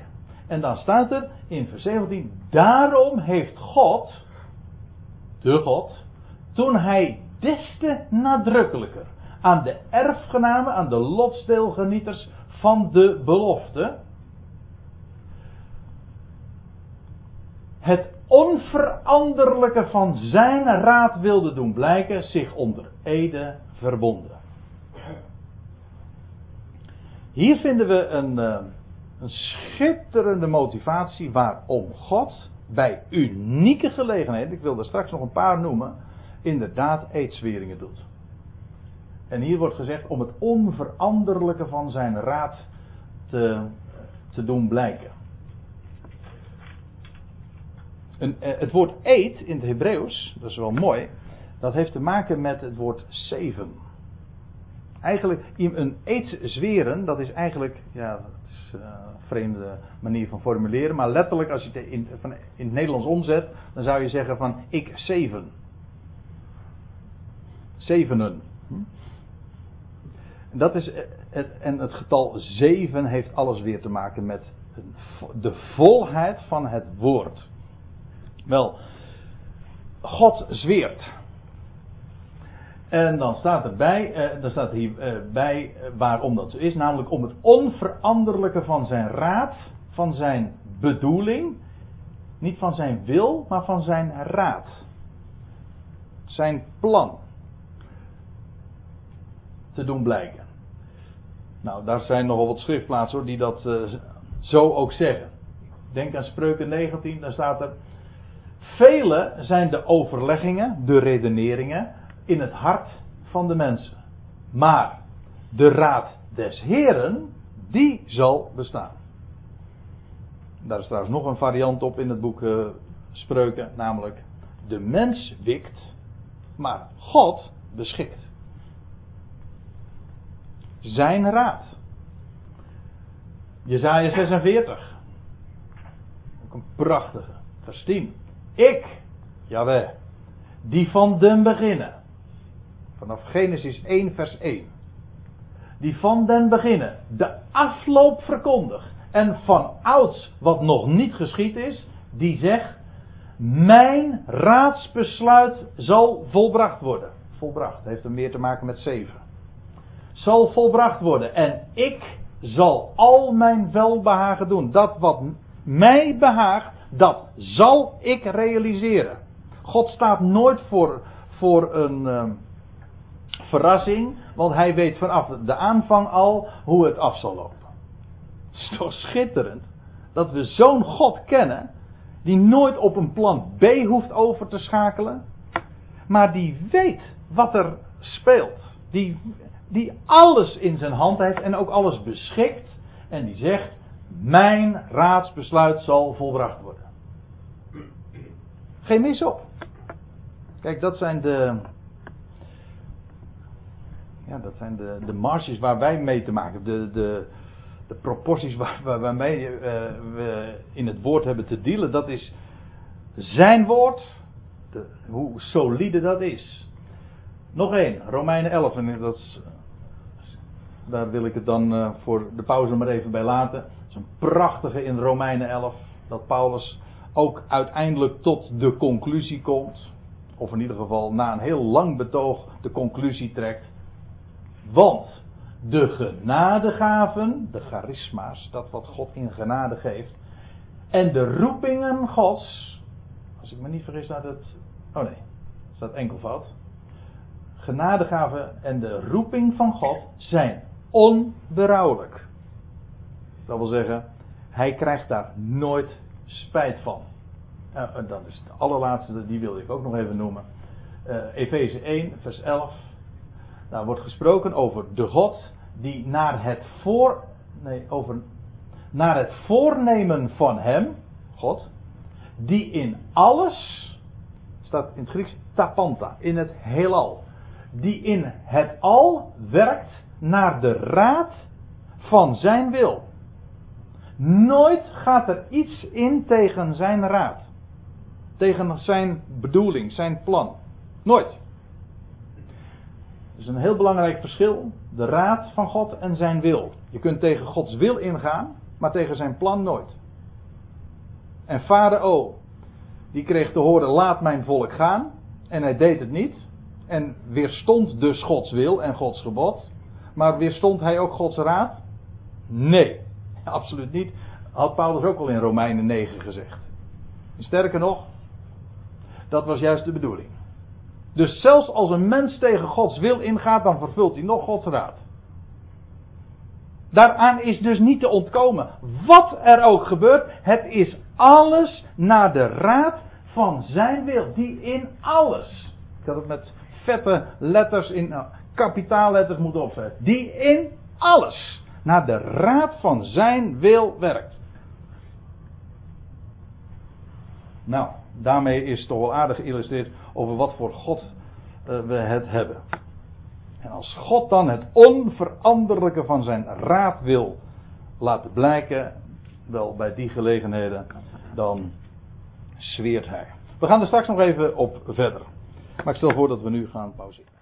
En dan staat er in vers 17: Daarom heeft God, de God, toen hij des te nadrukkelijker aan de erfgenamen, aan de lotsdeelgenieters van de belofte, het onveranderlijke van zijn raad wilde doen blijken, zich onder Ede verbonden. Hier vinden we een, eh, een schitterende motivatie waarom God bij unieke gelegenheden, ik wil er straks nog een paar noemen, inderdaad eetzweringen doet. En hier wordt gezegd om het onveranderlijke van zijn raad te, te doen blijken. Eh, het woord eet in het Hebreeuws, dat is wel mooi, dat heeft te maken met het woord zeven. Eigenlijk, een eet zweren, dat is eigenlijk, ja, dat is een vreemde manier van formuleren, maar letterlijk als je het in, van, in het Nederlands omzet, dan zou je zeggen van ik zeven. Zevenen. Hm? Dat is het, en het getal zeven heeft alles weer te maken met de volheid van het woord. Wel, God zweert. En dan staat erbij, eh, dan staat hier eh, eh, waarom dat zo is, namelijk om het onveranderlijke van zijn raad, van zijn bedoeling, niet van zijn wil, maar van zijn raad. Zijn plan te doen blijken. Nou, daar zijn nogal wat schriftplaatsen hoor, die dat uh, zo ook zeggen. Denk aan Spreuken 19, daar staat er. Vele zijn de overleggingen, de redeneringen in het hart van de mensen. Maar de raad des Heren, die zal bestaan. Daar is trouwens nog een variant op in het boek uh, Spreuken, namelijk de mens wikt, maar God beschikt. Zijn raad. Jezaja 46. Ook een prachtige. Vers 10. Ik, Jawel, die van den beginnen. Vanaf Genesis 1 vers 1. Die van den beginnen de afloop verkondigt. En van ouds wat nog niet geschied is. Die zegt. Mijn raadsbesluit zal volbracht worden. Volbracht. Heeft er meer te maken met 7 zal volbracht worden. En ik zal al mijn welbehagen doen. Dat wat mij behaagt, dat zal ik realiseren. God staat nooit voor, voor een uh, verrassing, want hij weet vanaf de aanvang al hoe het af zal lopen. Het is toch schitterend dat we zo'n God kennen, die nooit op een plan B hoeft over te schakelen, maar die weet wat er speelt. Die, die alles in zijn hand heeft en ook alles beschikt. En die zegt: Mijn raadsbesluit zal volbracht worden. Geen mis op. Kijk, dat zijn de. Ja, dat zijn de, de marges waar wij mee te maken hebben. De, de, de proporties waar, waar, waarmee uh, we in het woord hebben te dealen. Dat is zijn woord. De, hoe solide dat is. Nog één, Romeinen 11. En dat daar wil ik het dan uh, voor de pauze maar even bij laten. Het is een prachtige in Romeinen 11. Dat Paulus ook uiteindelijk tot de conclusie komt. Of in ieder geval na een heel lang betoog de conclusie trekt. Want de genadegaven, de charisma's, dat wat God in genade geeft. En de roepingen Gods. Als ik me niet vergis, staat het. Oh nee, staat enkelvoud. Genadegaven en de roeping van God zijn onberouwelijk. Dat wil zeggen, hij krijgt daar nooit spijt van. En dan is het allerlaatste, die wil ik ook nog even noemen. Uh, Efeze 1, vers 11. Daar wordt gesproken over de God die naar het voor. Nee, over. Naar het voornemen van hem, God, die in alles. Staat in het Grieks tapanta, in het heelal. Die in het al werkt naar de raad van zijn wil. Nooit gaat er iets in tegen zijn raad. Tegen zijn bedoeling, zijn plan. Nooit. Dat is een heel belangrijk verschil. De raad van God en zijn wil. Je kunt tegen Gods wil ingaan, maar tegen zijn plan nooit. En Farao, die kreeg te horen: laat mijn volk gaan. En hij deed het niet. En weerstond dus Gods wil en Gods gebod. Maar weerstond hij ook Gods raad? Nee, absoluut niet. Had Paulus ook al in Romeinen 9 gezegd. Sterker nog, dat was juist de bedoeling. Dus zelfs als een mens tegen Gods wil ingaat, dan vervult hij nog Gods raad. Daaraan is dus niet te ontkomen. Wat er ook gebeurt, het is alles naar de raad van zijn wil. Die in alles. Ik had het met vette letters in nou, kapitaalletters moeten opzetten. Die in alles naar de raad van zijn wil werkt. Nou, daarmee is toch wel aardig geïllustreerd over wat voor God uh, we het hebben. En als God dan het onveranderlijke van zijn raad wil laten blijken, wel bij die gelegenheden, dan zweert hij. We gaan er straks nog even op verder. Maar ik stel voor dat we nu gaan pauzeren.